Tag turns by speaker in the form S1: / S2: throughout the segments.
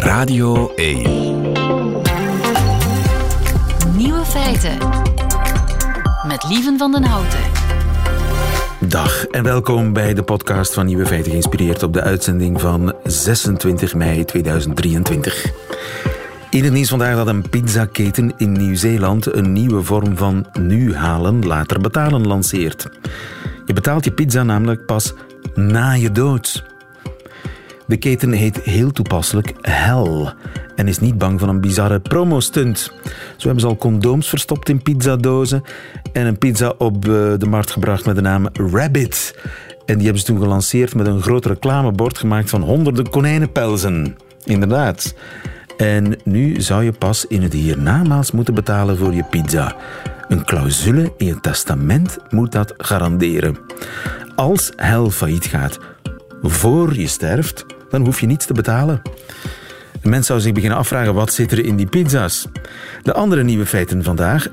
S1: Radio 1.
S2: Nieuwe feiten. Met Lieven van den Houten.
S3: Dag en welkom bij de podcast van Nieuwe Feiten, geïnspireerd op de uitzending van 26 mei 2023. In het nieuws vandaag dat een pizzaketen in Nieuw-Zeeland een nieuwe vorm van nu halen, later betalen lanceert. Je betaalt je pizza namelijk pas na je dood. De keten heet heel toepasselijk Hell en is niet bang van een bizarre promostunt. Zo hebben ze al condooms verstopt in pizzadozen en een pizza op eh, de markt gebracht met de naam Rabbit. En die hebben ze toen gelanceerd met een groot reclamebord gemaakt van honderden konijnenpelzen. Inderdaad. En nu zou je pas in het hiernamaals moeten betalen voor je pizza. Een clausule in je testament moet dat garanderen. Als hel failliet gaat voor je sterft, dan hoef je niets te betalen. De mens zou zich beginnen afvragen wat zit er in die pizza's. De andere nieuwe feiten vandaag. 40%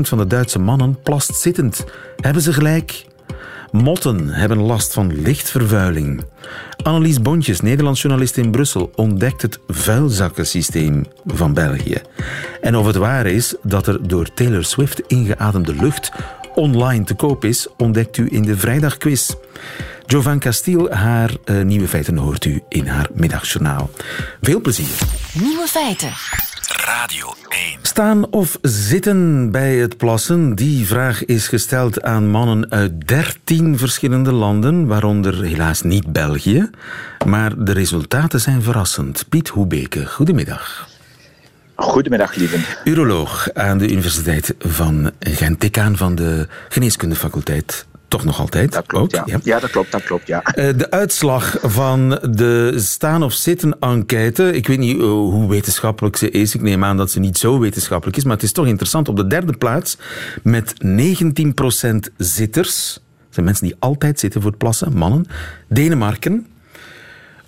S3: van de Duitse mannen plast zittend. Hebben ze gelijk? Motten hebben last van lichtvervuiling. Annelies Bontjes, Nederlands journalist in Brussel, ontdekt het vuilzakkensysteem van België. En of het waar is dat er door Taylor Swift ingeademde lucht online te koop is, ontdekt u in de vrijdagquiz. Jovan Castiel, haar uh, nieuwe feiten hoort u in haar middagjournaal. Veel plezier.
S2: Nieuwe feiten.
S1: Radio 1.
S3: Staan of zitten bij het plassen? Die vraag is gesteld aan mannen uit 13 verschillende landen, waaronder helaas niet België. Maar de resultaten zijn verrassend. Piet Hoebeke, goedemiddag.
S4: Goedemiddag, lieve.
S3: Uroloog aan de Universiteit van Gent, decaan van de Geneeskundefaculteit toch nog altijd.
S4: Dat klopt,
S3: ook,
S4: ja. ja. dat klopt, dat klopt, ja.
S3: Eh, de uitslag van de staan of zitten enquête, ik weet niet eh, hoe wetenschappelijk ze is, ik neem aan dat ze niet zo wetenschappelijk is, maar het is toch interessant. Op de derde plaats met 19% zitters, dat zijn mensen die altijd zitten voor het plassen, mannen, Denemarken.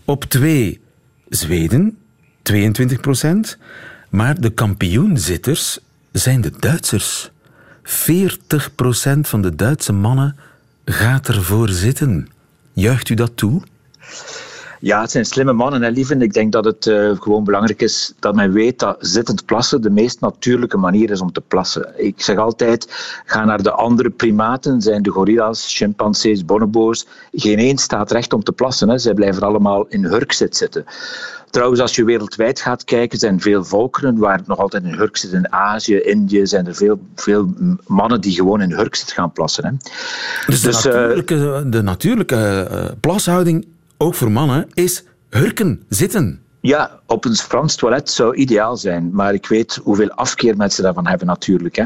S3: Op twee Zweden, 22%. Maar de kampioenzitters zijn de Duitsers. 40% van de Duitse mannen gaat ervoor zitten. Juicht u dat toe?
S4: Ja, het zijn slimme mannen, hè, lieven. Ik denk dat het uh, gewoon belangrijk is dat men weet dat zittend plassen de meest natuurlijke manier is om te plassen. Ik zeg altijd, ga naar de andere primaten, zijn de gorilla's, chimpansees, bonobo's. Geen één staat recht om te plassen. Hè. Zij blijven allemaal in hurkzit zitten. Trouwens, als je wereldwijd gaat kijken, zijn veel volkeren waar het nog altijd in hurk zit. In Azië, Indië zijn er veel, veel mannen die gewoon in hurk zitten gaan plassen. Hè.
S3: Dus, de, dus, natuurlijke, de natuurlijke uh, plashouding ook voor mannen, is hurken, zitten.
S4: Ja, op een Frans toilet zou ideaal zijn, maar ik weet hoeveel afkeer mensen daarvan hebben natuurlijk. Hè.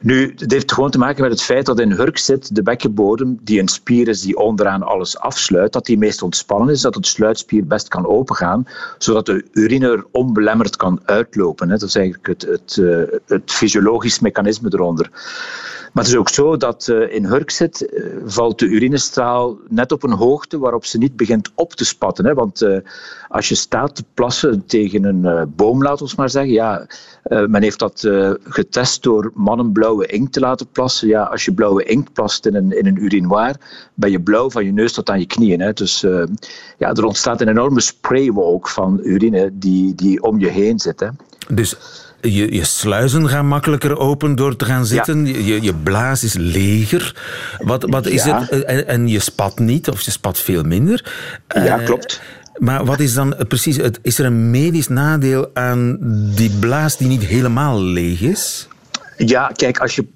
S4: Nu, het heeft gewoon te maken met het feit dat in hurk zit de bekkenbodem, die een spier is die onderaan alles afsluit, dat die meest ontspannen is, dat het sluitspier best kan opengaan, zodat de urine er onbelemmerd kan uitlopen. Hè. Dat is eigenlijk het, het, het, het fysiologisch mechanisme eronder. Maar het is ook zo dat uh, in hurk zit, uh, valt de urinestraal net op een hoogte waarop ze niet begint op te spatten. Hè? Want uh, als je staat te plassen tegen een boom, laten we maar zeggen, ja, men heeft dat getest door mannen blauwe inkt te laten plassen. Ja, als je blauwe inkt plast in een, in een urinoir, ben je blauw van je neus tot aan je knieën. Hè? Dus ja, er ontstaat een enorme spraywalk van urine die, die om je heen zit. Hè?
S3: Dus je, je sluizen gaan makkelijker open door te gaan zitten. Je, je blaas is leger. Wat, wat is het? En, en, je spat niet, of je spat veel minder.
S4: Ja, uh, klopt.
S3: Maar wat is dan precies het? Is er een medisch nadeel aan die blaas die niet helemaal leeg is?
S4: Ja, kijk, als je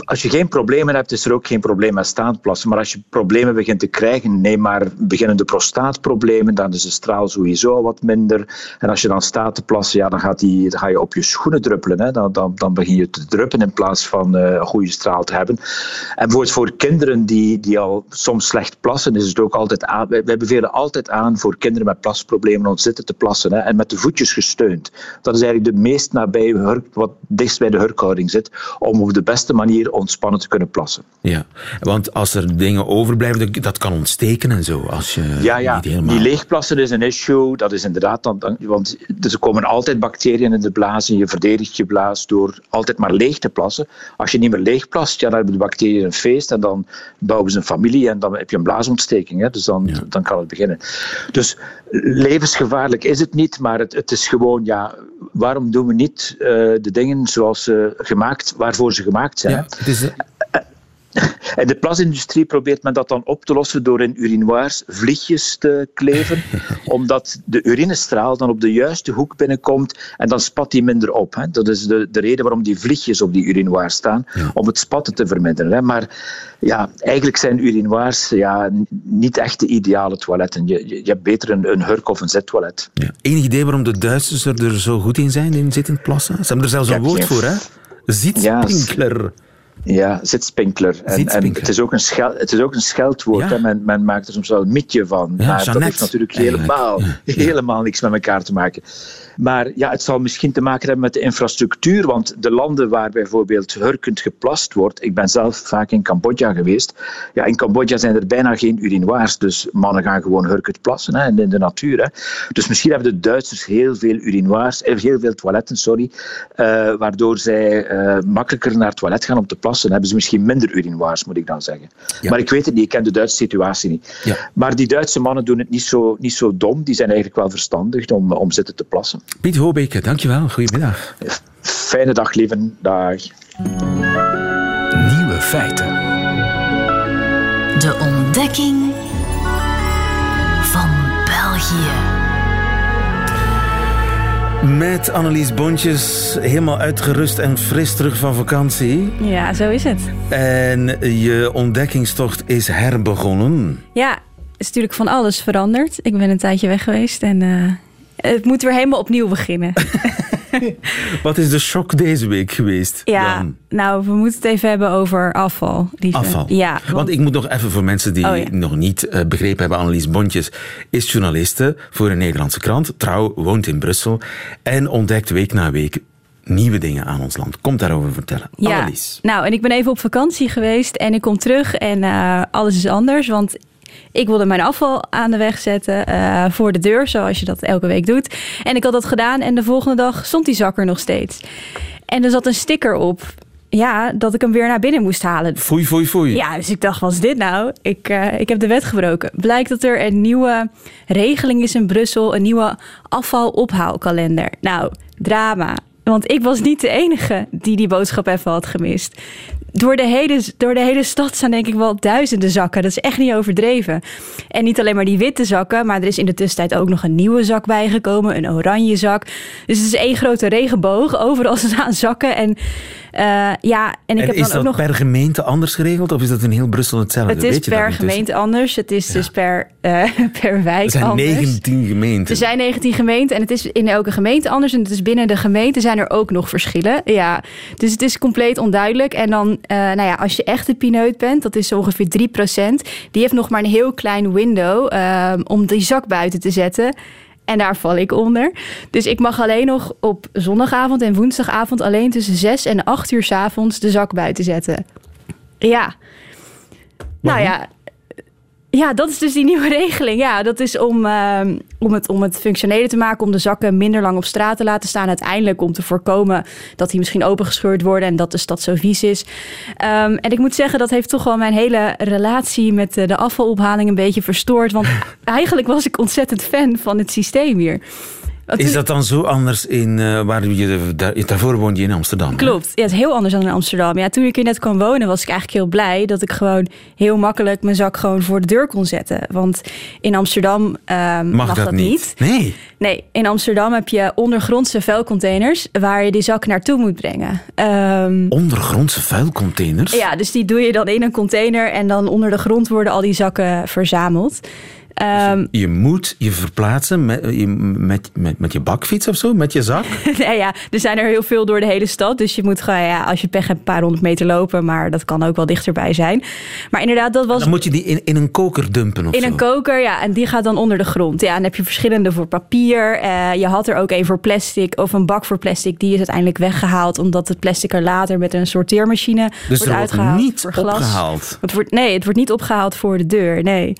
S4: als je geen problemen hebt, is er ook geen probleem met staandplassen. Maar als je problemen begint te krijgen, neem maar beginnende prostaatproblemen, dan is de straal sowieso wat minder. En als je dan staat te plassen, ja, dan, gaat die, dan ga je op je schoenen druppelen. Hè. Dan, dan, dan begin je te druppen in plaats van uh, een goede straal te hebben. En bijvoorbeeld voor kinderen die, die al soms slecht plassen, is het ook altijd aan. Wij, bevelen altijd aan voor kinderen met plasproblemen om zitten te plassen hè, en met de voetjes gesteund. Dat is eigenlijk de meest nabij, wat dichtst bij de hurkhouding zit, om op de beste manier ontspannen te kunnen plassen.
S3: Ja, want als er dingen overblijven, dat kan ontsteken en zo. Als je
S4: ja, ja.
S3: Niet helemaal...
S4: die leegplassen is een issue. Dat is inderdaad, dan, want er komen altijd bacteriën in de blaas en je verdedigt je blaas door altijd maar leeg te plassen. Als je niet meer leeg plast, ja, dan hebben de bacteriën een feest en dan bouwen ze een familie en dan heb je een blaasontsteking. Hè, dus dan, dan kan het beginnen. Dus levensgevaarlijk is het niet, maar het, het is gewoon, ja, waarom doen we niet uh, de dingen zoals ze gemaakt, waarvoor ze gemaakt zijn?
S3: Ja, het is,
S4: en de plasindustrie probeert men dat dan op te lossen door in urinoirs vliegjes te kleven, omdat de urinestraal dan op de juiste hoek binnenkomt en dan spat die minder op. Hè. Dat is de, de reden waarom die vliegjes op die urinoirs staan, om het spatten te verminderen. Hè. Maar ja, eigenlijk zijn urinoirs ja, niet echt de ideale toiletten. Je, je, je hebt beter een, een hurk of een zettoilet.
S3: Ja. Enig idee waarom de Duitsers er, zo goed in zijn, in zittend plassen? Ze hebben er zelfs een woord voor, hè?
S4: Ja, ja, zitspinkler. En, en het, is ook een schel, het is ook een scheldwoord. Ja. Men, men, maakt er soms wel een mitje van.
S3: Ja,
S4: maar dat heeft natuurlijk helemaal, helemaal niks met elkaar te maken. Maar ja, het zal misschien te maken hebben met de infrastructuur. Want de landen waar bijvoorbeeld hurkend geplast wordt. Ik ben zelf vaak in Cambodja geweest. Ja, in Cambodja zijn er bijna geen urinoirs. Dus mannen gaan gewoon hurkend plassen hè, in de natuur. Hè. Dus misschien hebben de Duitsers heel veel urinoirs, heel veel toiletten, sorry. Uh, waardoor zij uh, makkelijker naar het toilet gaan om te plassen. Dan hebben ze misschien minder urinoirs, moet ik dan zeggen.
S3: Ja.
S4: Maar ik weet het niet, ik ken de Duitse situatie niet.
S3: Ja.
S4: Maar die Duitse mannen doen het niet zo, niet zo dom. Die zijn eigenlijk wel verstandig om, om zitten te plassen.
S3: Piet Hobeke, dankjewel. Goedemiddag.
S4: Fijne dag, lieven. Dag.
S1: Nieuwe feiten.
S2: De ontdekking van België.
S3: Met Annelies Bontjes, helemaal uitgerust en fris terug van vakantie.
S5: Ja, zo is het.
S3: En je ontdekkingstocht is herbegonnen.
S5: Ja, is natuurlijk van alles veranderd. Ik ben een tijdje weg geweest en uh, het moet weer helemaal opnieuw beginnen.
S3: Wat is de shock deze week geweest?
S5: Ja,
S3: dan?
S5: nou, we moeten het even hebben over afval. Lieve.
S3: Afval.
S5: Ja,
S3: want... want... ik moet nog even voor mensen die
S5: oh, ja.
S3: nog niet uh, begrepen hebben. Annelies Bontjes is journaliste voor een Nederlandse krant. Trouw, woont in Brussel en ontdekt week na week nieuwe dingen aan ons land. Komt daarover vertellen.
S5: Ja,
S3: Annelies.
S5: nou, en ik ben even op vakantie geweest en ik kom terug en uh, alles is anders. Want ik wilde mijn afval aan de weg zetten uh, voor de deur, zoals je dat elke week doet. En ik had dat gedaan en de volgende dag stond die zak er nog steeds. En er zat een sticker op. Ja, dat ik hem weer naar binnen moest halen.
S3: Foei, foei, foei.
S5: Ja, dus ik dacht, wat is dit nou? Ik, uh, ik heb de wet gebroken. Blijkt dat er een nieuwe regeling is in Brussel. Een nieuwe afvalophaalkalender. Nou, drama. Want ik was niet de enige die die boodschap even had gemist door de, hele, door de hele stad staan denk ik wel duizenden zakken. Dat is echt niet overdreven. En niet alleen maar die witte zakken, maar er is in de tussentijd ook nog een nieuwe zak bijgekomen. Een oranje zak. Dus het is één grote regenboog. Overal staan zakken. En uh, ja, en ik
S3: en
S5: heb
S3: is
S5: dan ook
S3: dat
S5: nog...
S3: per gemeente anders geregeld? Of is dat in heel Brussel hetzelfde?
S5: Het is
S3: Weet
S5: per gemeente anders. Het is ja. dus per, uh, per wijk
S3: Er zijn
S5: anders.
S3: 19 gemeenten.
S5: Er zijn 19 gemeenten en het is in elke gemeente anders. En het is binnen de gemeente zijn er ook nog verschillen. Ja, dus het is compleet onduidelijk. En dan, uh, nou ja, als je echt een pineut bent, dat is ongeveer 3%. Die heeft nog maar een heel klein window uh, om die zak buiten te zetten. En daar val ik onder. Dus ik mag alleen nog op zondagavond en woensdagavond alleen tussen 6 en 8 uur s avonds de zak buiten zetten. Ja. Nou ja. Ja, dat is dus die nieuwe regeling. Ja, dat is om, uh, om, het, om het functioneler te maken, om de zakken minder lang op straat te laten staan. Uiteindelijk om te voorkomen dat die misschien opengescheurd worden en dat de stad zo vies is. Um, en ik moet zeggen, dat heeft toch wel mijn hele relatie met de afvalophaling een beetje verstoord. Want eigenlijk was ik ontzettend fan van het systeem hier.
S3: Is dat dan zo anders in uh, waar je daar, daarvoor woonde je in Amsterdam?
S5: Klopt. Ja, het is heel anders dan in Amsterdam. Ja, toen ik hier net kwam wonen, was ik eigenlijk heel blij dat ik gewoon heel makkelijk mijn zak gewoon voor de deur kon zetten. Want in Amsterdam um, mag,
S3: mag,
S5: dat,
S3: dat
S5: niet.
S3: niet. Nee.
S5: Nee, in Amsterdam heb je ondergrondse vuilcontainers waar je die zak naartoe moet brengen. Um,
S3: ondergrondse vuilcontainers?
S5: Ja, dus die doe je dan in een container en dan onder de grond worden al die zakken verzameld.
S3: Um, dus je moet je verplaatsen met, met, met, met je bakfiets of zo, met je zak?
S5: nee, ja, er zijn er heel veel door de hele stad. Dus je moet gewoon, ja, als je pech hebt, een paar honderd meter lopen. Maar dat kan ook wel dichterbij zijn. Maar inderdaad, dat was...
S3: Dan moet je die in, in een koker dumpen of
S5: In
S3: zo?
S5: een koker, ja. En die gaat dan onder de grond. Ja, en dan heb je verschillende voor papier. Uh, je had er ook een voor plastic of een bak voor plastic. Die is uiteindelijk weggehaald. Omdat het plastic er later met een sorteermachine
S3: dus
S5: wordt uitgehaald.
S3: Wordt niet
S5: voor glas.
S3: opgehaald?
S5: Het wordt, nee, het wordt niet opgehaald voor de deur. Nee.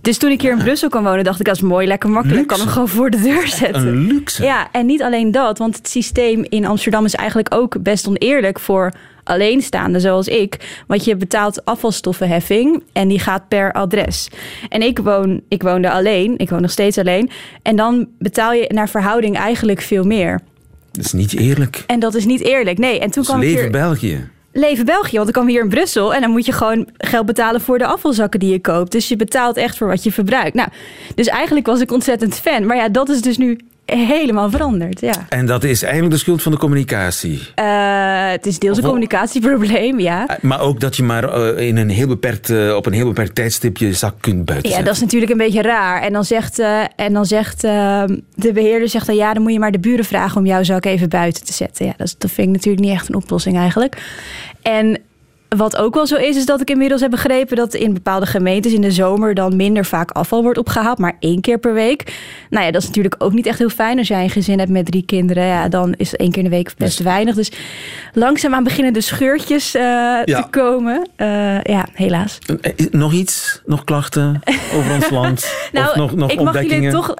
S5: Dus toen ik hier in Brussel kwam wonen, dacht ik, dat is mooi, lekker makkelijk. Ik kan hem gewoon voor de deur zetten.
S3: Een luxe.
S5: Ja, en niet alleen dat, want het systeem in Amsterdam is eigenlijk ook best oneerlijk voor alleenstaande zoals ik. Want je betaalt afvalstoffenheffing en die gaat per adres. En ik woon, ik woonde alleen, ik woon nog steeds alleen. En dan betaal je naar verhouding eigenlijk veel meer.
S3: Dat is niet eerlijk.
S5: En dat is niet eerlijk. Nee, en toen
S3: Dus
S5: kwam ik
S3: leven
S5: hier...
S3: België.
S5: Leven België, want ik kwam hier in Brussel en dan moet je gewoon geld betalen voor de afvalzakken die je koopt. Dus je betaalt echt voor wat je verbruikt. Nou, dus eigenlijk was ik ontzettend fan. Maar ja, dat is dus nu helemaal veranderd. Ja.
S3: En dat is eigenlijk de schuld van de communicatie.
S5: Eh, het is deels een communicatieprobleem, ja.
S3: Eh, Maar ook dat je maar eh, in een heel beperkt, op een heel beperkt tijdstip je zak kunt buiten
S5: Ja, dat is natuurlijk een beetje raar. En dan zegt, en dan zegt eh, de beheerder zegt dan, ja, dan moet je maar de buren vragen om jouw zak even buiten te zetten. Ja, dat, is, dat vind ik natuurlijk niet echt een oplossing eigenlijk. En wat ook wel zo is, is dat ik inmiddels heb begrepen dat in bepaalde gemeentes in de zomer dan minder vaak afval wordt opgehaald, maar één keer per week. Nou ja, dat is natuurlijk ook niet echt heel fijn. Als jij een gezin hebt met drie kinderen, ja, dan is één keer in de week best weinig. Dus langzaamaan beginnen de scheurtjes eh,
S3: Ja.
S5: te komen. Eh, ja, helaas.
S3: Eh, Nog iets? Nog klachten over ons land?
S5: Nou,
S3: of nog, nog
S5: ik mag jullie toch,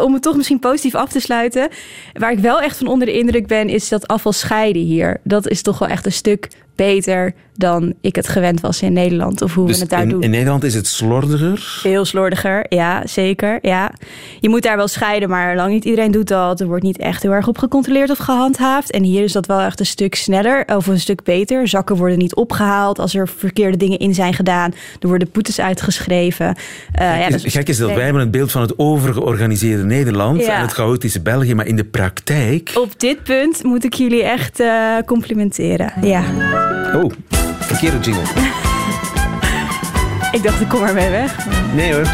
S5: om het toch misschien positief af te sluiten. Waar ik wel echt van onder de indruk ben, is dat afval scheiden hier. Dat is toch wel echt een stuk beter dan ik het gewend was in Nederland. Of hoe
S3: Dus
S5: we het daar
S3: in,
S5: doen.
S3: in Nederland is het slordiger.
S5: Veel slordiger, ja, zeker. Ja. Je moet daar wel scheiden, maar lang niet iedereen doet dat. Er wordt niet echt heel erg op gecontroleerd of gehandhaafd. En hier is dat wel echt een stuk sneller of een stuk beter. Zakken worden niet opgehaald als er verkeerde dingen in zijn gedaan. Er worden boetes uitgeschreven. Eh, ja, dat is-
S3: Gek is dat wij hebben het beeld van het overgeorganiseerde Nederland
S5: Ja.
S3: en het chaotische België, maar in de praktijk...
S5: Op dit punt moet ik jullie echt eh, complimenteren. Ja.
S3: Oh, verkeerde jingle.
S5: Ik dacht, ik kom ermee weg.
S3: Nee hoor.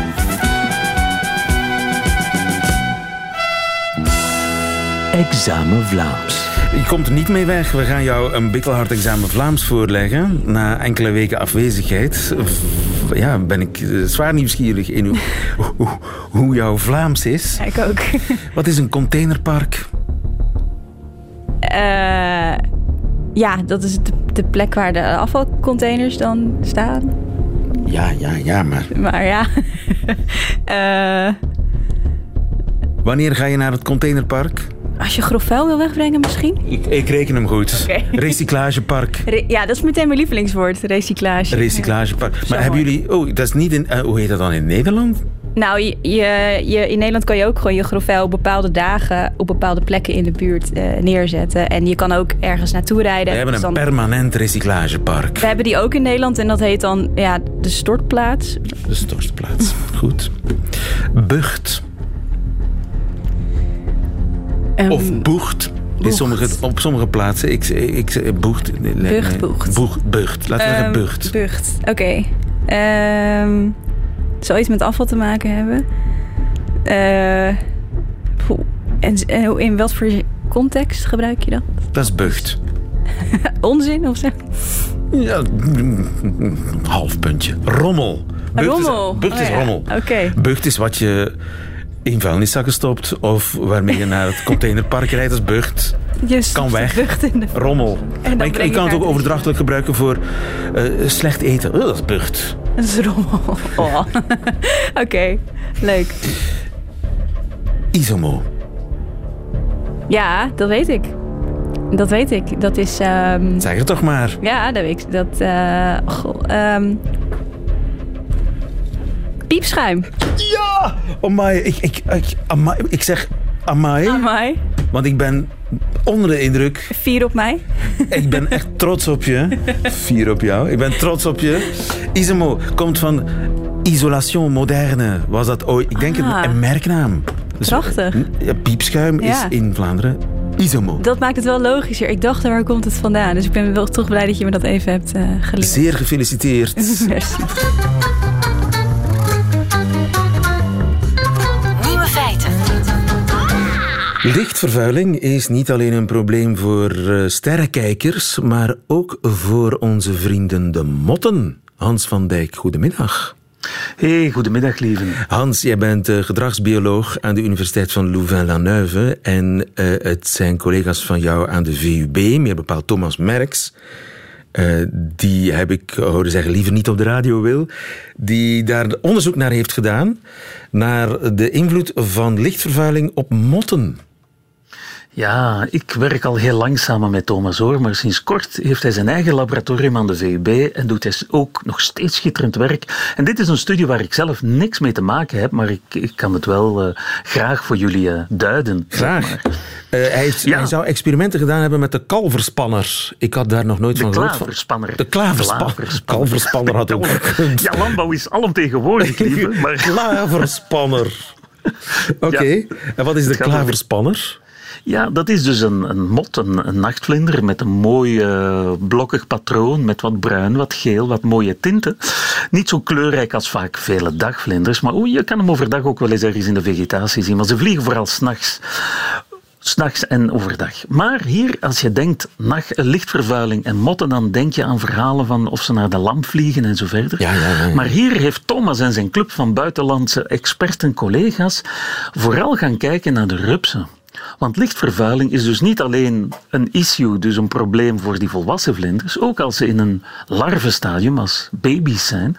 S4: Examen Vlaams.
S3: Je komt er niet mee weg. We gaan jou een bikkelhard examen Vlaams voorleggen. Na enkele weken afwezigheid ja, ben ik eh, zwaar nieuwsgierig in hoe, hoe, hoe jouw Vlaams is.
S5: Ja, ik ook.
S3: Wat is een containerpark?
S5: Eh, ja, dat is de, plek waar de afvalcontainers dan staan.
S3: Ja, ja, ja, maar
S5: Maar ja. Eh,
S3: wanneer ga je naar het containerpark?
S5: als je grof vuil wil wegbrengen misschien?
S3: Ik, ik reken hem goed. Recyclagepark.
S5: Re- ja, dat is meteen mijn lievelingswoord, recyclage.
S3: Recyclagepark. Maar hebben
S5: mooi.
S3: jullie... Oh, dat is niet in... eh, hoe heet dat dan in Nederland?
S5: Nou, je, je, in Nederland kan je ook gewoon je grof vuil op bepaalde dagen op bepaalde plekken in de buurt eh, neerzetten. En je kan ook ergens naartoe rijden.
S3: We hebben
S5: Dus
S3: een
S5: dan-
S3: permanent recyclagepark.
S5: We hebben die ook in Nederland en dat heet dan ja, de stortplaats.
S3: De stortplaats. Goed. Bucht.
S5: Ehm,
S3: Of boegt. In
S5: boegt.
S3: sommige, op sommige plaatsen. Ik, ik, boegt. Nee,
S5: Bucht, boegt.
S3: Bucht. Laten we zeggen
S5: Ehm,
S3: bucht.
S5: Bucht, oké. Ehm, het zal iets met afval te maken hebben. Poeh. en, in wat voor context gebruik je dat?
S3: Dat is bucht.
S5: Onzin of zo?
S3: Ja, half puntje. Rommel. Bucht
S5: rommel.
S3: Is, bucht
S5: Oh
S3: is
S5: ja,
S3: rommel.
S5: oké.
S3: Bucht is wat je in vuilniszakken stopt. Of waarmee je naar het containerpark rijdt. Dat is bucht.
S5: Je de
S3: weg.
S5: In de...
S3: Rommel. Maar ik, kan het ook overdrachtelijk gebruiken voor eh, slecht eten. Oh, dat is bucht.
S5: Dat is rommel. Oh. oké, leuk.
S3: Isomo.
S5: Ja, dat weet ik. Dat weet ik. Dat is... ehm,
S3: Zeg het toch maar.
S5: Ja, dat weet ik. Dat, eh, goh, ehm, piepschuim.
S3: Ja! Amai, ik, ik, ik, amai, ik zeg amai,
S5: Amai.
S3: Want ik ben onder de indruk.
S5: Vier op mij.
S3: Ik ben echt trots op je. Vier op jou. Ik ben trots op je. Isomo komt van Isolation Moderne. Was dat ooit? Ik denk
S5: Ah.
S3: een, merknaam. Dus,
S5: Prachtig.
S3: ja, piepschuim is
S5: Ja.
S3: in Vlaanderen Isomo.
S5: Dat maakt het wel logischer. Ik dacht, waar komt het vandaan? Dus ik ben wel toch blij dat je me dat even hebt eh geleerd.
S3: Zeer gefeliciteerd.
S5: Merci.
S3: Lichtvervuiling is niet alleen een probleem voor eh, sterrenkijkers, maar ook voor onze vrienden de motten. Hans van Dijk, goedemiddag.
S4: Hey, goedemiddag, lieve.
S3: Hans, jij bent eh, gedragsbioloog aan de Universiteit van Louvain-la-Neuve. En eh, het zijn collega's van jou aan de VUB, meer bepaald Thomas Merks. die heb ik horen zeggen liever niet op de radio wil. Die daar onderzoek naar heeft gedaan. Naar de invloed van lichtvervuiling op motten.
S6: Ja, ik werk al heel lang samen met Thomas Hoor, maar sinds kort heeft hij zijn eigen laboratorium aan de VUB en doet hij ook nog steeds schitterend werk. En dit is een studie waar ik zelf niks mee te maken heb, maar ik, ik kan het wel uh, graag voor jullie uh, duiden.
S3: Graag. Uh, hij, heeft, ja. hij, zou experimenten gedaan hebben met de kalverspanner. Ik had daar nog nooit
S6: de
S3: van gehoord.
S6: Klaverspanner.
S3: De klaverspanner. Kalverspanner had ook.
S6: Ja, landbouw is alomtegenwoordig, lieve. Maar...
S3: Klaverspanner. Oké, okay. ja, en wat is de klaverspanner?
S6: Ja, dat is dus een, een mot, een, een nachtvlinder met een mooi uh, blokkig patroon, met wat bruin, wat geel, wat mooie tinten. Niet zo kleurrijk als vaak vele dagvlinders, maar oh, je kan hem overdag ook wel eens ergens in de vegetatie zien. Maar ze vliegen vooral s'nachts. S'nachts en overdag. Maar hier, als je denkt nacht, lichtvervuiling en motten, dan denk je aan verhalen van of ze naar de lamp vliegen en zo verder.
S3: Ja, ja, ja,
S6: maar hier heeft Thomas en zijn club van buitenlandse experten, collega's, vooral gaan kijken naar de rupsen. Want lichtvervuiling is dus niet alleen een issue, dus een probleem voor die volwassen vlinders. Ook als ze in een larvenstadium, als baby's zijn,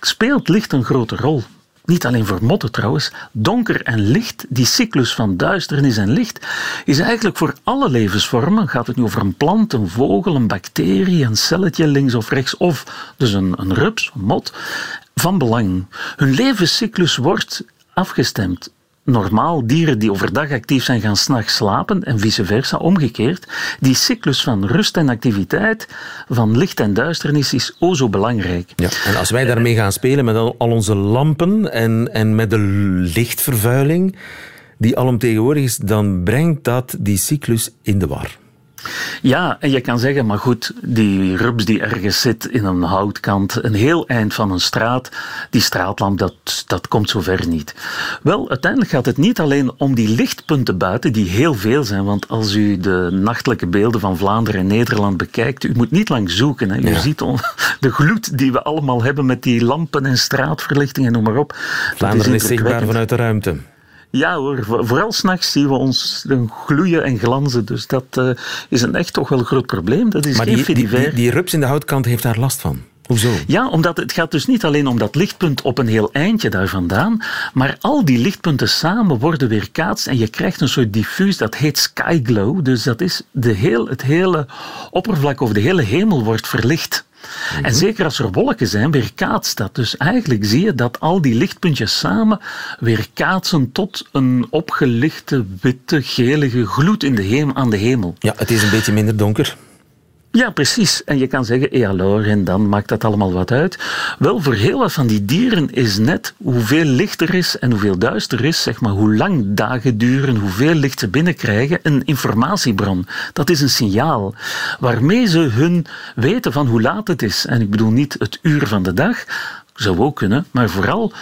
S6: speelt licht een grote rol. Niet alleen voor motten trouwens. Donker en licht, die cyclus van duisternis en licht, is eigenlijk voor alle levensvormen, gaat het nu over een plant, een vogel, een bacterie, een celletje links of rechts, of dus een, een rups, een mot, van belang. Hun levenscyclus wordt afgestemd normaal dieren die overdag actief zijn gaan s'nachts slapen en vice versa, omgekeerd. Die cyclus van rust en activiteit, van licht en duisternis is o zo belangrijk.
S3: Ja, en als wij daarmee gaan spelen met al onze lampen en, en met de lichtvervuiling die alomtegenwoordig is, dan brengt dat die cyclus in de war.
S6: Ja, en je kan zeggen, maar goed, die rups die ergens zit in een houtkant, een heel eind van een straat, die straatlamp, dat, dat komt zover niet. Wel, uiteindelijk gaat het niet alleen om die lichtpunten buiten, die heel veel zijn, want als u de nachtelijke beelden van Vlaanderen en Nederland bekijkt, u moet niet lang zoeken. Hè. U ja. ziet de gloed die we allemaal hebben met die lampen en straatverlichting en noem maar op.
S3: Vlaanderen is, is zichtbaar vanuit de ruimte.
S6: Ja hoor, vooral s'nachts zien we ons gloeien en glanzen. Dus dat uh, is een echt toch wel een groot probleem. Dat is
S3: maar die, die, die, die, rups in de houtkant heeft daar last van. Hoezo?
S6: Ja, omdat het gaat dus niet alleen om dat lichtpunt op een heel eindje daar vandaan, maar al die lichtpunten samen worden weerkaatst en je krijgt een soort diffuus, dat heet skyglow. Dus dat is de heel, het hele oppervlak of de hele hemel wordt verlicht. En mhm. zeker als er wolken zijn, weerkaatst dat. Dus eigenlijk zie je dat al die lichtpuntjes samen weerkaatsen tot een opgelichte, witte, gelige gloed in de hemel, aan de hemel.
S3: Ja, het is een beetje minder donker.
S6: Ja, precies. En je kan zeggen, alors, en dan maakt dat allemaal wat uit. Wel, voor heel wat van die dieren is net hoeveel licht er is en hoeveel duister is, zeg maar, hoe lang dagen duren, hoeveel licht ze binnenkrijgen, een informatiebron. Dat is een signaal waarmee ze hun weten van hoe laat het is. En ik bedoel niet het uur van de dag, zou ook kunnen, maar vooral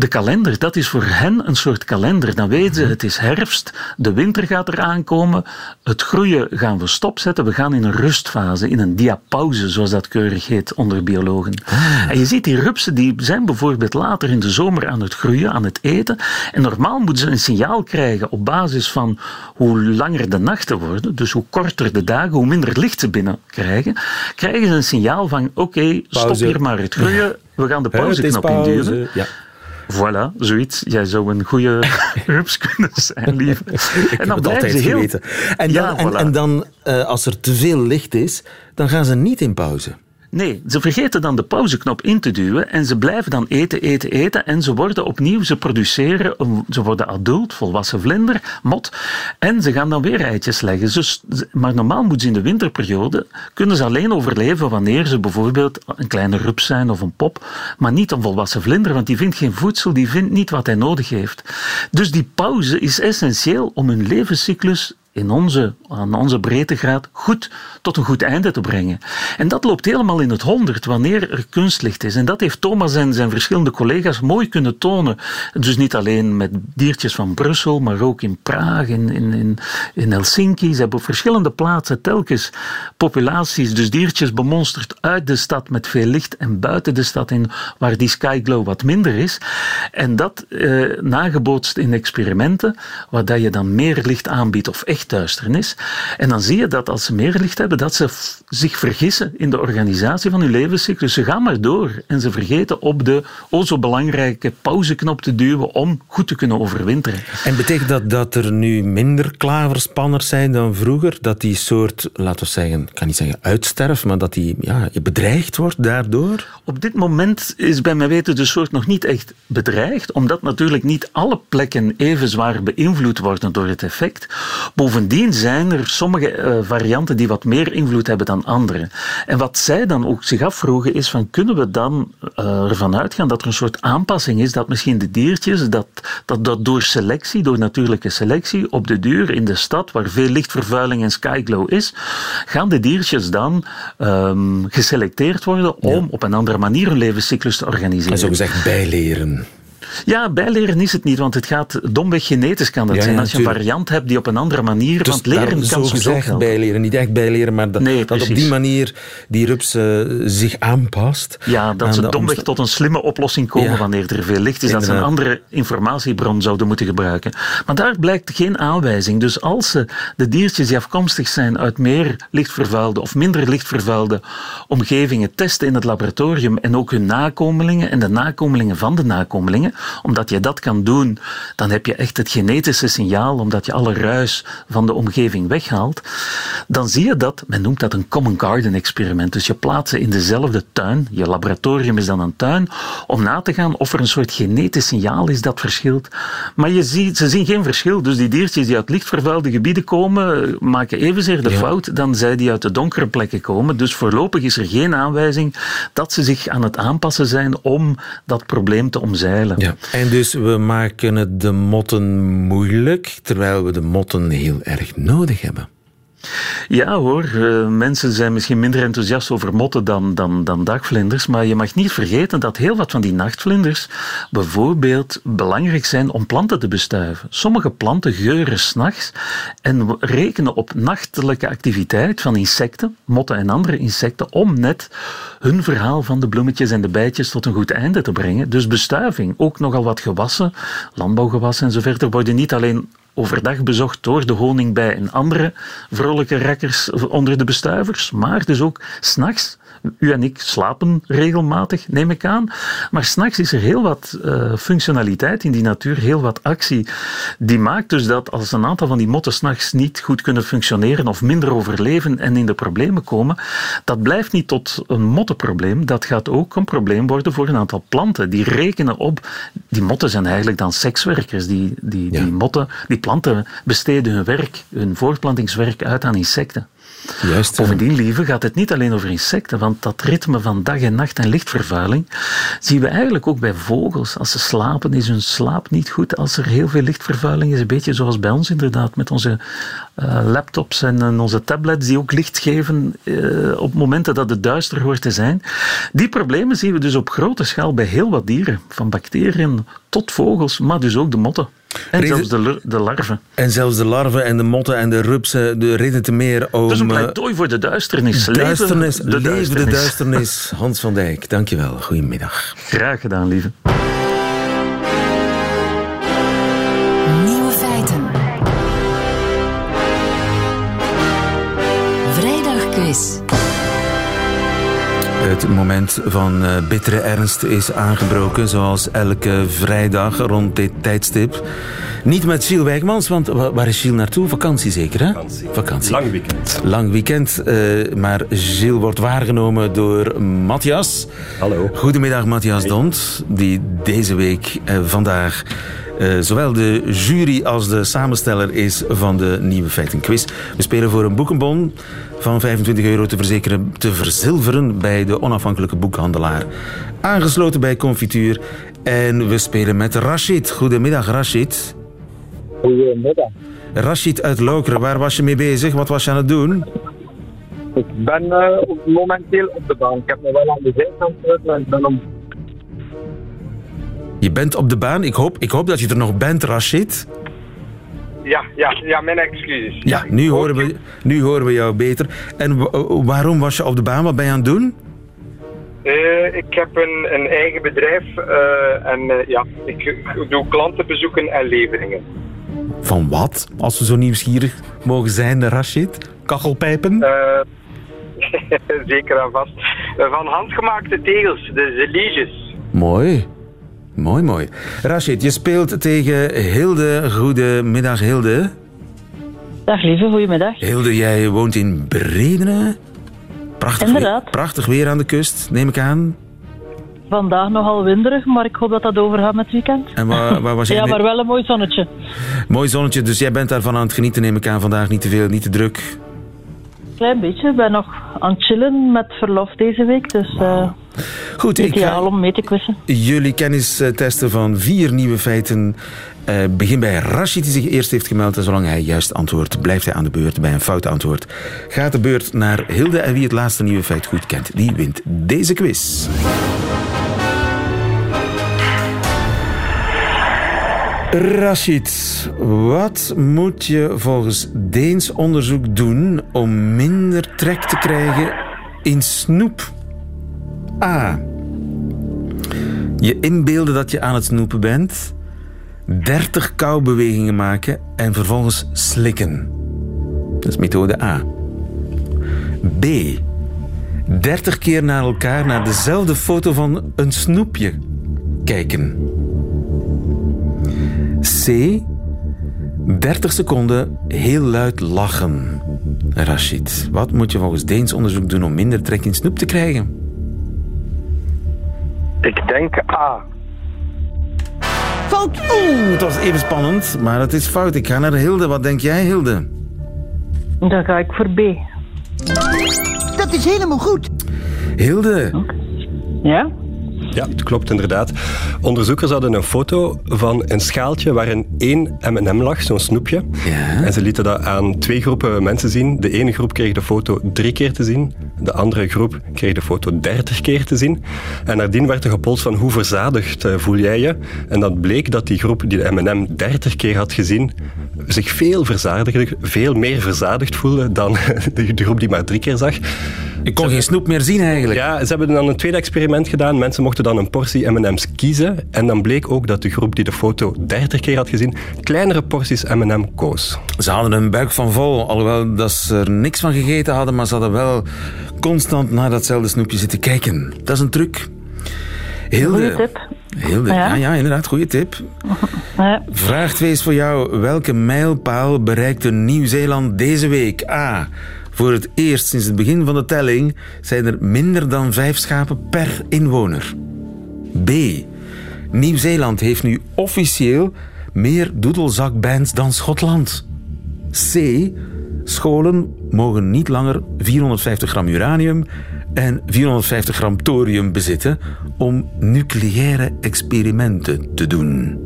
S6: de kalender, dat is voor hen een soort kalender. Dan weten ze, het is herfst, de winter gaat eraan komen, het groeien gaan we stopzetten, we gaan in een rustfase, in een diapauze, zoals dat keurig heet onder biologen. En je ziet die rupsen, die zijn bijvoorbeeld later in de zomer aan het groeien, aan het eten. En normaal moeten ze een signaal krijgen op basis van hoe langer de nachten worden, dus hoe korter de dagen, hoe minder licht ze binnenkrijgen, krijgen ze een signaal van, oké, okay, stop hier maar het groeien, we gaan de pauzeknop induwen. Ja. Voilà, zoiets. Jij zou een goede rups kunnen zijn, lief.
S3: en dan blijven ze heel... Geweten. En dan, ja, en, en dan uh, als er te veel licht is, dan gaan ze niet in pauze.
S6: Nee, ze vergeten dan de pauzeknop in te duwen en ze blijven dan eten, eten, eten en ze worden opnieuw, ze produceren, ze worden adult, volwassen vlinder, mot en ze gaan dan weer eitjes leggen. Maar normaal moeten ze in de winterperiode, kunnen ze alleen overleven wanneer ze bijvoorbeeld een kleine rups zijn of een pop, maar niet een volwassen vlinder, want die vindt geen voedsel, die vindt niet wat hij nodig heeft. Dus die pauze is essentieel om hun levenscyclus in onze, aan onze breedtegraad goed tot een goed einde te brengen. En dat loopt helemaal in het honderd wanneer er kunstlicht is. En dat heeft Thomas en zijn verschillende collega's mooi kunnen tonen. Dus niet alleen met diertjes van Brussel, maar ook in Praag, in, in, in Helsinki. Ze hebben op verschillende plaatsen telkens populaties, dus diertjes bemonsterd uit de stad met veel licht en buiten de stad in waar die skyglow wat minder is. En dat eh, nagebootst in experimenten, waar dat je dan meer licht aanbiedt of echt duisternis. En dan zie je dat als ze meer licht hebben, dat ze zich vergissen in de organisatie van hun levenscyclus. Ze gaan maar door en ze vergeten op de o zo belangrijke pauzeknop te duwen om goed te kunnen overwinteren.
S3: En betekent dat dat er nu minder klaverspanners zijn dan vroeger? Dat die soort, laten we zeggen, ik kan niet zeggen uitsterft, maar dat die ja, bedreigd wordt daardoor?
S6: Op dit moment is bij mij weten de soort nog niet echt bedreigd, omdat natuurlijk niet alle plekken even zwaar beïnvloed worden door het effect. Bovendien zijn er sommige uh, varianten die wat meer invloed hebben dan andere. En wat zij dan ook zich afvroegen is van kunnen we dan uh, ervan uitgaan dat er een soort aanpassing is dat misschien de diertjes, dat, dat, dat door selectie, door natuurlijke selectie, op de duur in de stad waar veel lichtvervuiling en skyglow is, gaan de diertjes dan um, geselecteerd worden om op een andere manier hun levenscyclus te organiseren. En
S3: zo gezegd bijleren.
S6: Ja, bijleren is het niet, want het gaat domweg genetisch kan dat zijn. Als je een variant hebt die op een andere manier... Dus want leren kan
S3: zo gezegd bijleren, niet echt bijleren, maar dat, dat op die manier die rups uh, zich aanpast.
S6: Ja, dat ze domweg tot een slimme oplossing komen wanneer er veel licht is. Dat ze een andere informatiebron zouden moeten gebruiken. Maar daar blijkt geen aanwijzing. Dus als ze de diertjes die afkomstig zijn uit meer lichtvervuilde of minder lichtvervuilde omgevingen testen in het laboratorium en ook hun nakomelingen en de nakomelingen van de nakomelingen, omdat je dat kan doen, dan heb je echt het genetische signaal, omdat je alle ruis van de omgeving weghaalt. Dan zie je dat, men noemt dat een common garden experiment. Dus je plaatst ze in dezelfde tuin, je laboratorium is dan een tuin, om na te gaan of er een soort genetisch signaal is dat verschilt. Maar je ziet, ze zien geen verschil. Dus die diertjes die uit lichtvervuilde gebieden komen, maken evenzeer de fout dan zij die uit de donkere plekken komen. Dus voorlopig is er geen aanwijzing dat ze zich aan het aanpassen zijn om dat probleem te omzeilen.
S3: Ja. En dus we maken het de motten moeilijk, terwijl we de motten heel erg nodig hebben.
S6: Ja hoor, uh, mensen zijn misschien minder enthousiast over motten dan, dan, dan dagvlinders, maar je mag niet vergeten dat heel wat van die nachtvlinders bijvoorbeeld belangrijk zijn om planten te bestuiven. Sommige planten geuren s'nachts en rekenen op nachtelijke activiteit van insecten, motten en andere insecten, om net hun verhaal van de bloemetjes en de bijtjes tot een goed einde te brengen. Dus bestuiving, ook nogal wat gewassen, landbouwgewassen en zo verder, worden niet alleen overdag bezocht door de honingbij en andere vrolijke rekkers onder de bestuivers, maar dus ook s'nachts u en ik slapen regelmatig, neem ik aan. Maar s'nachts is er heel wat uh, functionaliteit in die natuur, heel wat actie. Die maakt dus dat als een aantal van die motten s'nachts niet goed kunnen functioneren of minder overleven en in de problemen komen, dat blijft niet tot een mottenprobleem. Dat gaat ook een probleem worden voor een aantal planten. Die rekenen op, die motten zijn eigenlijk dan sekswerkers. Die, die, die motten, die planten besteden hun werk, hun voortplantingswerk uit aan insecten.
S3: Juist,
S6: Bovendien, lieve, gaat het niet alleen over insecten, want dat ritme van dag en nacht en lichtvervuiling zien we eigenlijk ook bij vogels. Als ze slapen, is hun slaap niet goed. Als er heel veel lichtvervuiling is, een beetje zoals bij ons inderdaad, met onze uh, laptops en onze tablets die ook licht geven uh, op momenten dat het duister hoort te zijn. Die problemen zien we dus op grote schaal bij heel wat dieren, van bacteriën tot vogels, maar dus ook de motten. En zelfs de, de, larven.
S3: En zelfs de larven en de motten en de rupsen, de reden te meer om... Dat
S6: is een pleidooi voor de duisternis.
S3: Duisternis, leven de, duisternis. de duisternis. Hans van Dijk, dankjewel. Goedemiddag.
S6: Graag gedaan, lieve.
S3: Het moment van uh, bittere ernst is aangebroken, zoals elke vrijdag rond dit tijdstip. Niet met Gilles Wijkmans, want waar is Gilles naartoe? Vakantie zeker, hè?
S7: Vakantie.
S3: Vakantie.
S7: Lang weekend.
S3: Lang weekend, uh, maar Gilles wordt waargenomen door Matthias.
S7: Hallo.
S3: Goedemiddag, Matthias hey. Dont, die deze week, uh, vandaag... Uh, zowel de jury als de samensteller is van de Nieuwe Feiten Quiz. We spelen voor een boekenbon van 25 euro te, verzekeren, te verzilveren bij de onafhankelijke boekhandelaar. Aangesloten bij Confituur. En we spelen met Rashid. Goedemiddag, Rashid.
S8: Goedemiddag.
S3: Rashid uit Lokeren, waar was je mee bezig? Wat was je aan het doen?
S8: Ik ben uh, momenteel op de baan. Ik heb me wel aan de zijkant gezet, maar ik ben om
S3: je bent op de baan. Ik hoop, ik hoop dat je er nog bent, Rashid.
S8: Ja, ja, ja mijn excuses.
S3: Ja, nu horen, we, nu horen we jou beter. En waarom was je op de baan? Wat ben je aan het doen?
S8: Uh, ik heb een, een eigen bedrijf uh, en uh, ja, ik, doe klantenbezoeken en leveringen.
S3: Van wat, als we zo nieuwsgierig mogen zijn, Rashid? Kachelpijpen?
S8: Eh, zeker en vast. Eh, van handgemaakte tegels, de zeliges.
S3: Mooi. Mooi, mooi. Rashid, je speelt tegen Hilde. Goedemiddag, Hilde.
S7: Dag lieve, goedemiddag.
S3: Hilde, jij woont in Bredene. Prachtig,
S7: Inderdaad.
S3: Weer, prachtig weer aan de kust, neem ik aan.
S7: Vandaag nogal winderig, maar ik hoop dat dat overgaat met het weekend.
S3: En waar, waar was jij
S7: Ja, maar wel een mooi zonnetje.
S3: Mooi zonnetje, dus jij bent daarvan aan het genieten, neem ik aan. Vandaag niet te veel, niet te druk.
S7: Klein beetje. Ik ben nog aan het chillen met verlof deze week, dus
S3: Goed, ik ga
S7: om mee te quizzen.
S3: jullie kennis eh, testen van vier nieuwe feiten. Eh, begin bij Rashid, die zich eerst heeft gemeld. En zolang hij juist antwoordt, blijft hij aan de beurt. Bij een fout antwoord gaat de beurt naar Hilde. En wie het laatste nieuwe feit goed kent, die wint deze quiz. Rashid, wat moet je volgens Deens onderzoek doen om minder trek te krijgen in snoep? A. Je inbeelden dat je aan het snoepen bent, 30 kauwbewegingen maken en vervolgens slikken. Dat is methode A. B. 30 keer naar elkaar naar dezelfde foto van een snoepje kijken. C. 30 seconden heel luid lachen. Rashid, wat moet je volgens Deens onderzoek doen om minder trek in snoep te krijgen?
S8: Ik denk A.
S3: Fout! Oeh, het was even spannend, maar het is fout. Ik ga naar Hilde. Wat denk jij, Hilde?
S7: Dan ga ik voor B.
S9: Dat is helemaal goed.
S3: Hilde,
S7: Ja?
S10: Ja, het klopt inderdaad. Onderzoekers hadden een foto van een schaaltje waarin één M&M lag, zo'n snoepje.
S3: Ja.
S10: En ze lieten dat aan twee groepen mensen zien. De ene groep kreeg de foto drie keer te zien. De andere groep kreeg de foto dertig keer te zien. En nadien werd er gepolst van hoe verzadigd eh, voel jij je? En dat bleek dat die groep die de M&M dertig keer had gezien, zich veel verzadigder, veel meer verzadigd voelde dan de, groep die maar drie keer zag.
S3: ik kon geen snoep meer zien eigenlijk.
S10: Ja, ze hebben dan een tweede experiment gedaan. Mensen mochten dan een portie M&M's kiezen. En dan bleek ook dat de groep die de foto 30 keer had gezien, kleinere porties M&M koos.
S3: Ze hadden een buik van vol, alhoewel dat ze er niks van gegeten hadden, maar ze hadden wel constant naar datzelfde snoepje zitten kijken. Dat is een truc. Hilde.
S7: Goeie tip.
S3: Ja,
S7: Ja.
S3: ja, inderdaad, goede tip.
S7: Ja.
S3: Vraag 2 is voor jou. Welke mijlpaal bereikte Nieuw-Zeeland deze week? A. Voor het eerst sinds het begin van de telling zijn er minder dan vijf schapen per inwoner. B. Nieuw-Zeeland heeft nu officieel meer doedelzakbands dan Schotland. C. Scholen mogen niet langer 450 gram uranium en 450 gram thorium bezitten om nucleaire experimenten te doen.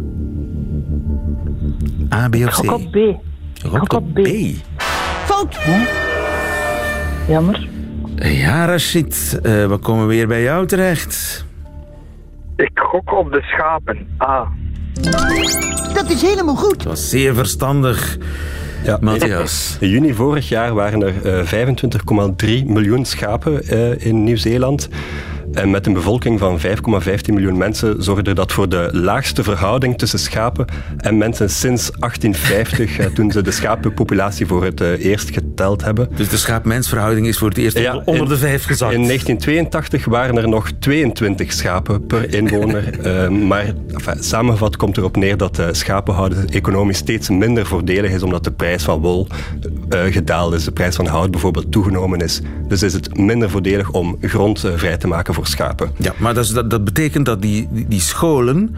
S3: A, B of C?
S7: Gok op B.
S3: Gok
S7: op B.
S9: Fout.
S7: Jammer.
S3: Ja, Rashid, eh, we komen weer bij jou terecht.
S8: Ik gok op de schapen. A.
S9: Dat is helemaal goed.
S3: Dat was zeer verstandig,
S10: Ja,
S3: Matthias.
S10: In juni vorig jaar waren er eh, 25,3 miljoen schapen eh, in Nieuw-Zeeland. En met een bevolking van 5,15 miljoen mensen zorgde dat voor de laagste verhouding tussen schapen en mensen sinds 1850, eh, toen ze de schapenpopulatie voor het eh, eerst geteld hebben.
S3: Dus de schaap-mens-verhouding is voor het eerst
S10: Ja,
S3: onder-
S10: in-
S3: de vijf gezakt.
S10: In 1982 waren er nog 22 schapen per inwoner. Eh, maar enfin, samengevat komt erop neer dat schapenhouden economisch steeds minder voordelig is, omdat de prijs van wol gedaald is. De prijs van hout bijvoorbeeld toegenomen is. Dus is het minder voordelig om grond vrij te maken voor schapen.
S3: Ja, maar dat, is- dat, dat betekent dat die, die, die scholen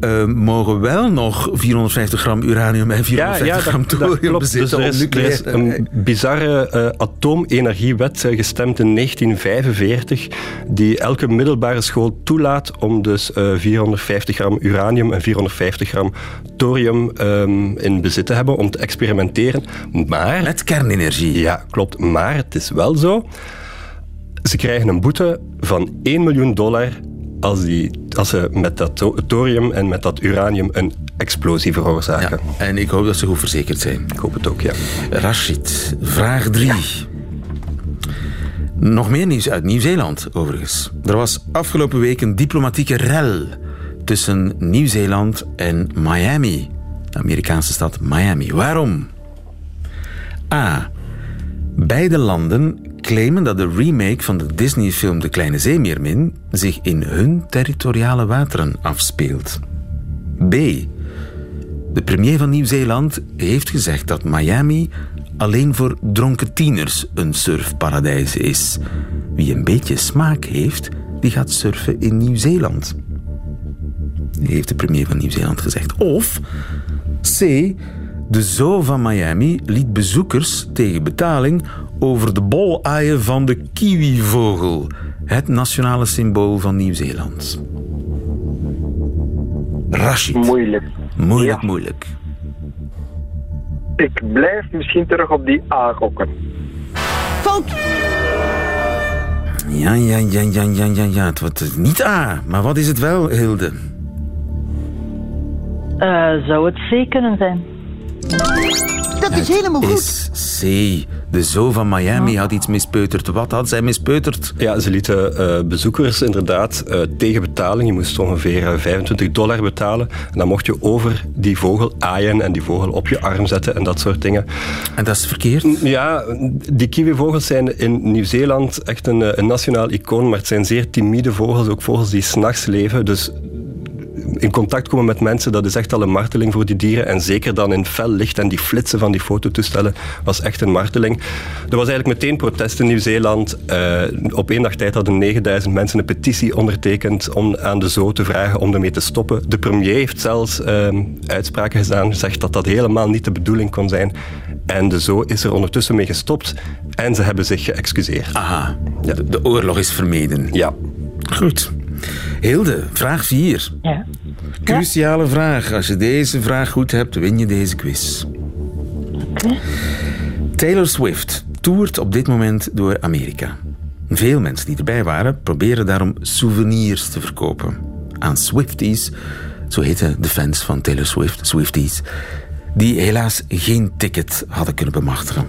S3: eh, mogen wel nog 450 gram uranium en 450 gram thorium bezitten.
S10: Dus er is, er is een bizarre eh, atoomenergiewet eh, gestemd in 1945 die elke middelbare school toelaat om dus eh, 450 gram uranium en 450 gram thorium ehm, in bezit te hebben om te experimenteren. Maar...
S3: Met kernenergie.
S10: Ja, klopt. Maar het is wel zo. Ze krijgen een boete van 1 miljoen dollar als, die, als ze met dat tho- thorium en met dat uranium een explosie veroorzaken.
S3: Ja, en ik hoop dat ze goed verzekerd zijn.
S10: Ik hoop het ook, ja.
S3: Rashid, vraag 3. Nog meer nieuws uit Nieuw-Zeeland, overigens. Er was afgelopen week een diplomatieke rel tussen Nieuw-Zeeland en Miami. de Amerikaanse stad Miami. Waarom? A. Beide landen claimen dat de remake van de Disney-film De Kleine Zeemeermin zich in hun territoriale wateren afspeelt. B. De premier van Nieuw-Zeeland heeft gezegd dat Miami alleen voor dronken tieners een surfparadijs is. Wie een beetje smaak heeft, die gaat surfen in Nieuw-Zeeland. Heeft de premier van Nieuw-Zeeland gezegd. Of C. De zoo van Miami liet bezoekers tegen betaling over de bol aaien van de kiwivogel, het nationale symbool van Nieuw-Zeeland. Rashid.
S8: Moeilijk.
S3: Moeilijk, moeilijk.
S8: Ik blijf misschien terug op die A gokken.
S9: Fout.
S3: Ja, ja, ja, ja, ja, ja, ja. Het wordt niet A, maar wat is het wel, Hilde?
S7: Eh, zou het C kunnen zijn?
S9: Dat is helemaal goed.
S3: Is C. De zoo van Miami had iets mispeuterd. Wat had zij mispeuterd?
S10: Ja, ze lieten eh, bezoekers inderdaad eh, tegen betaling. Je moest ongeveer eh, 25 dollar betalen. En dan mocht je over die vogel aaien en die vogel op je arm zetten en dat soort dingen.
S3: En dat is verkeerd?
S10: Ja, die kiwivogels zijn in Nieuw-Zeeland echt een, eh, een nationaal icoon, maar het zijn zeer timide vogels, ook vogels die s'nachts leven. Dus in contact komen met mensen, dat is echt al een marteling voor die dieren. En zeker dan in fel licht en die flitsen van die fototoestellen was echt een marteling. Er was eigenlijk meteen protest in Nieuw-Zeeland. Eh, op één dag tijd hadden 9000 mensen een petitie ondertekend om aan de zoo te vragen om ermee te stoppen. De premier heeft zelfs eh, uitspraken gedaan, zegt dat dat helemaal niet de bedoeling kon zijn. En de zoo is er ondertussen mee gestopt en ze hebben zich geëxcuseerd.
S3: Aha, de, de oorlog is vermeden.
S10: Ja.
S3: Goed. Hilde, vraag 4.
S7: Ja.
S3: Cruciale vraag. Als je deze vraag goed hebt, win je deze quiz. Taylor Swift toert op dit moment door Amerika. Veel mensen die erbij waren, proberen daarom souvenirs te verkopen. Aan Swifties, zo heten de fans van Taylor Swift, Swifties, die helaas geen ticket hadden kunnen bemachtigen.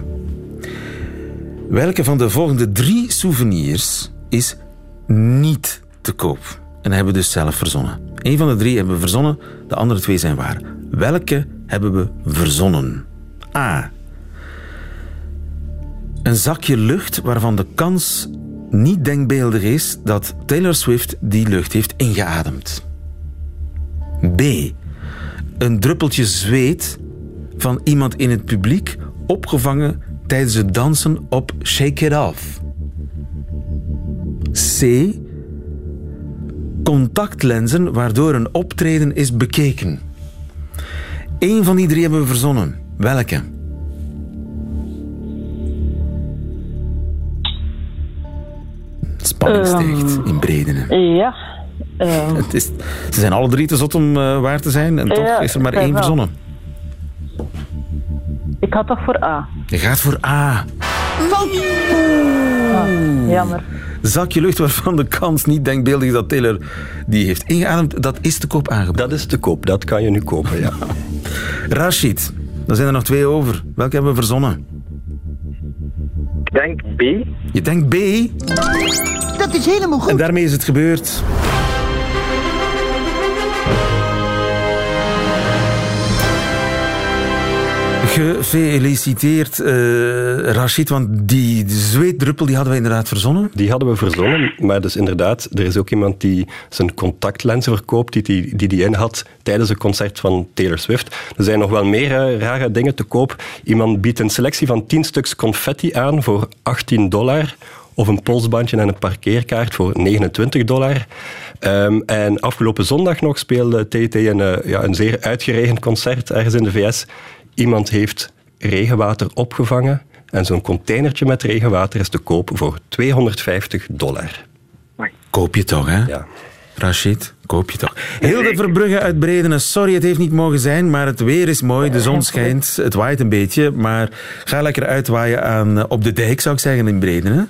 S3: Welke van de volgende drie souvenirs is niet te koop? En hebben we dus zelf verzonnen. Eén van de drie hebben we verzonnen, de andere twee zijn waar. Welke hebben we verzonnen? A. Een zakje lucht waarvan de kans niet denkbeeldig is dat Taylor Swift die lucht heeft ingeademd. B. Een druppeltje zweet van iemand in het publiek opgevangen tijdens het dansen op Shake It Off. C. Contactlenzen waardoor een optreden is bekeken. Eén van die drie hebben we verzonnen. Welke? Spanning stijgt in Bredene.
S7: Ja. ehm,
S3: Het is, ze zijn alle drie te zot om eh, waar te zijn en toch
S7: Ja,
S3: is er maar één
S7: wel.
S3: verzonnen.
S7: ik had toch voor A.
S3: Je gaat voor A.
S7: Jammer.
S3: Zakje lucht waarvan de kans niet denkbeeldig is dat Taylor die heeft ingeademd, dat is te koop aangeboden.
S10: Dat is te koop, dat kan je nu kopen, ja.
S3: Rashid, er zijn er nog twee over. Welke hebben we verzonnen?
S8: Ik denk B.
S3: Je denkt B
S9: Dat is helemaal
S3: en
S9: goed.
S3: daarmee is het gebeurd. Gefeliciteerd, eh Rashid, want die zweetdruppel die hadden we inderdaad verzonnen.
S10: Die hadden we verzonnen, maar dus inderdaad, er is ook iemand die zijn contactlenzen verkoopt, die die, die, die in had tijdens een concert van Taylor Swift. Er zijn nog wel meer eh, rare dingen te koop. Iemand biedt een selectie van 10 stuks confetti aan voor 18 dollar. Of een polsbandje en een parkeerkaart voor 29 dollar. Ehm, en afgelopen zondag nog speelde TT een, eh, ja, een zeer uitgeregend concert ergens in de VS. Iemand heeft regenwater opgevangen en zo'n containertje met regenwater is te koop voor 250 dollar.
S3: Koop je toch, hè?
S10: Ja.
S3: Rashid, koop je toch. Hilde Verbrugge uit Bredene, sorry, het heeft niet mogen zijn, maar het weer is mooi, de zon schijnt, het waait een beetje, maar ga lekker uitwaaien aan, eh, op de dijk, zou ik zeggen, in Bredene.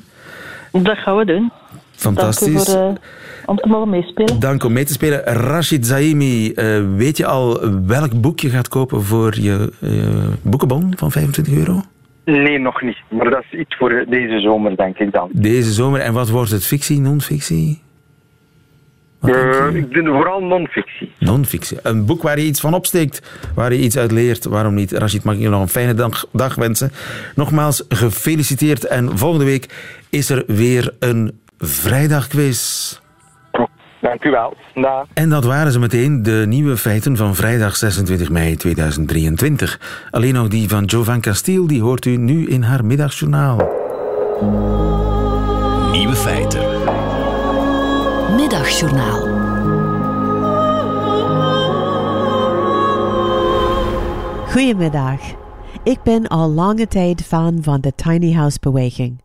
S7: Dat gaan we doen.
S3: Fantastisch.
S7: Dank u voor, eh, om te mogen meespelen.
S3: Dank om mee te spelen. Rashid Zaimi, eh, weet je al welk boek je gaat kopen voor je eh, boekenbon van 25 euro?
S8: Nee, nog niet. Maar dat is iets voor deze zomer, denk ik dan.
S3: Deze zomer. En wat wordt het? Fictie, non-fictie?
S8: Uh, ik doe vooral non-fictie.
S3: Non-fictie. Een boek waar je iets van opsteekt, waar je iets uit leert. Waarom niet? Rashid, mag ik je nog een fijne dag, dag wensen. Nogmaals, gefeliciteerd. En volgende week is er weer een vrijdagquiz.
S8: Dank u wel. Da.
S3: En dat waren ze meteen, de nieuwe feiten van vrijdag 26 mei 2023. Alleen nog die van Jovan Castiel, die hoort u nu in haar middagjournaal.
S1: Nieuwe feiten.
S2: Middagjournaal.
S11: Goedemiddag. Ik ben al lange tijd fan van de tiny house beweging.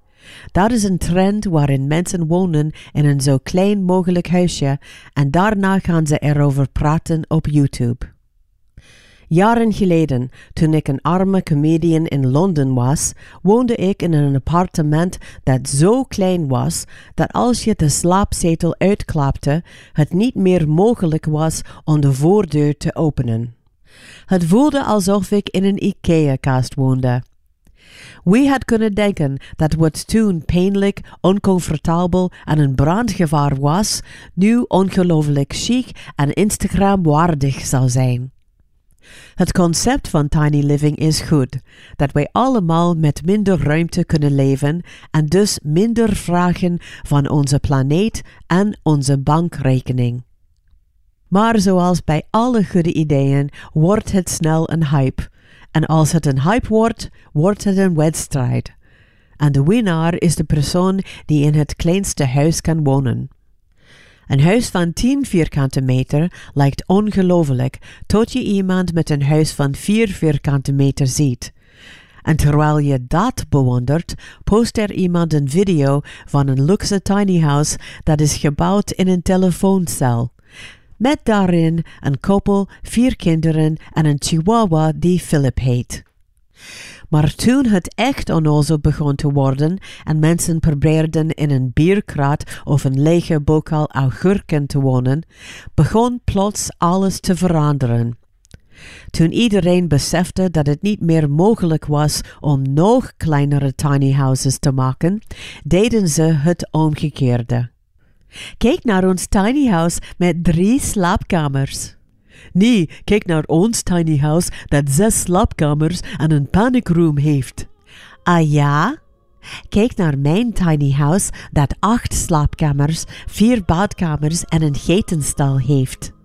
S11: Dat is een trend waarin mensen wonen in een zo klein mogelijk huisje en daarna gaan ze erover praten op YouTube. Jaren geleden, toen ik een arme comedian in Londen was, woonde ik in een appartement dat zo klein was dat als je de slaapzetel uitklapte, het niet meer mogelijk was om de voordeur te openen. Het voelde alsof ik in een IKEA-kast woonde. Wie had kunnen denken dat wat toen pijnlijk, oncomfortabel en een brandgevaar was, nu ongelooflijk chic en Instagram-waardig zou zijn? Het concept van tiny living is goed, dat wij allemaal met minder ruimte kunnen leven en dus minder vragen van onze planeet en onze bankrekening. Maar zoals bij alle goede ideeën wordt het snel een hype. En als het een hype wordt, wordt het een wedstrijd. En de winnaar is de persoon die in het kleinste huis kan wonen. Een huis van 10 vierkante meter lijkt ongelooflijk tot je iemand met een huis van 4 vierkante meter ziet. En terwijl je dat bewondert, post er iemand een video van een luxe tiny house dat is gebouwd in een telefooncel. Met daarin een koppel, vier kinderen en een chihuahua die Philip heet. Maar toen het echt onnozel begon te worden en mensen probeerden in een bierkraat of een lege bokaal augurken te wonen, begon plots alles te veranderen. Toen iedereen besefte dat het niet meer mogelijk was om nog kleinere tiny houses te maken, deden ze het omgekeerde. Kijk naar ons tiny house met drie slaapkamers. Nee, kijk naar ons tiny house dat zes slaapkamers en een panic room heeft. Ah ja? Kijk naar mijn tiny house dat acht slaapkamers, vier badkamers en een geitenstal heeft.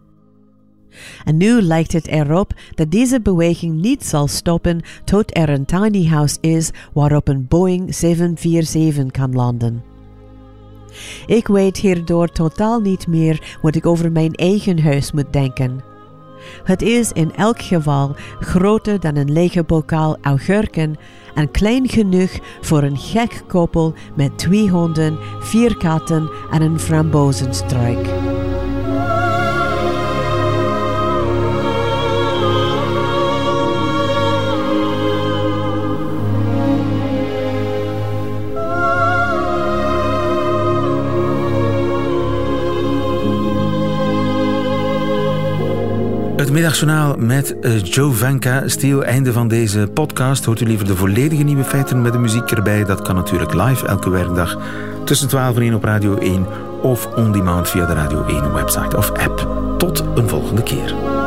S11: En nu lijkt het erop dat deze beweging niet zal stoppen tot er een tiny house is waarop een Boeing 747 kan landen. Ik weet hierdoor totaal niet meer wat ik over mijn eigen huis moet denken. Het is in elk geval groter dan een lege bokaal augurken en klein genoeg voor een gek koppel met twee honden, vier katten en een frambozenstruik.
S3: Het middagjournaal met uh, Joe Vanka. Stil, einde van deze podcast. Hoort u liever de volledige nieuwe feiten met de muziek erbij? Dat kan natuurlijk live elke werkdag tussen 12 en 1 op Radio 1 of on demand via de Radio 1 website of app. Tot een volgende keer.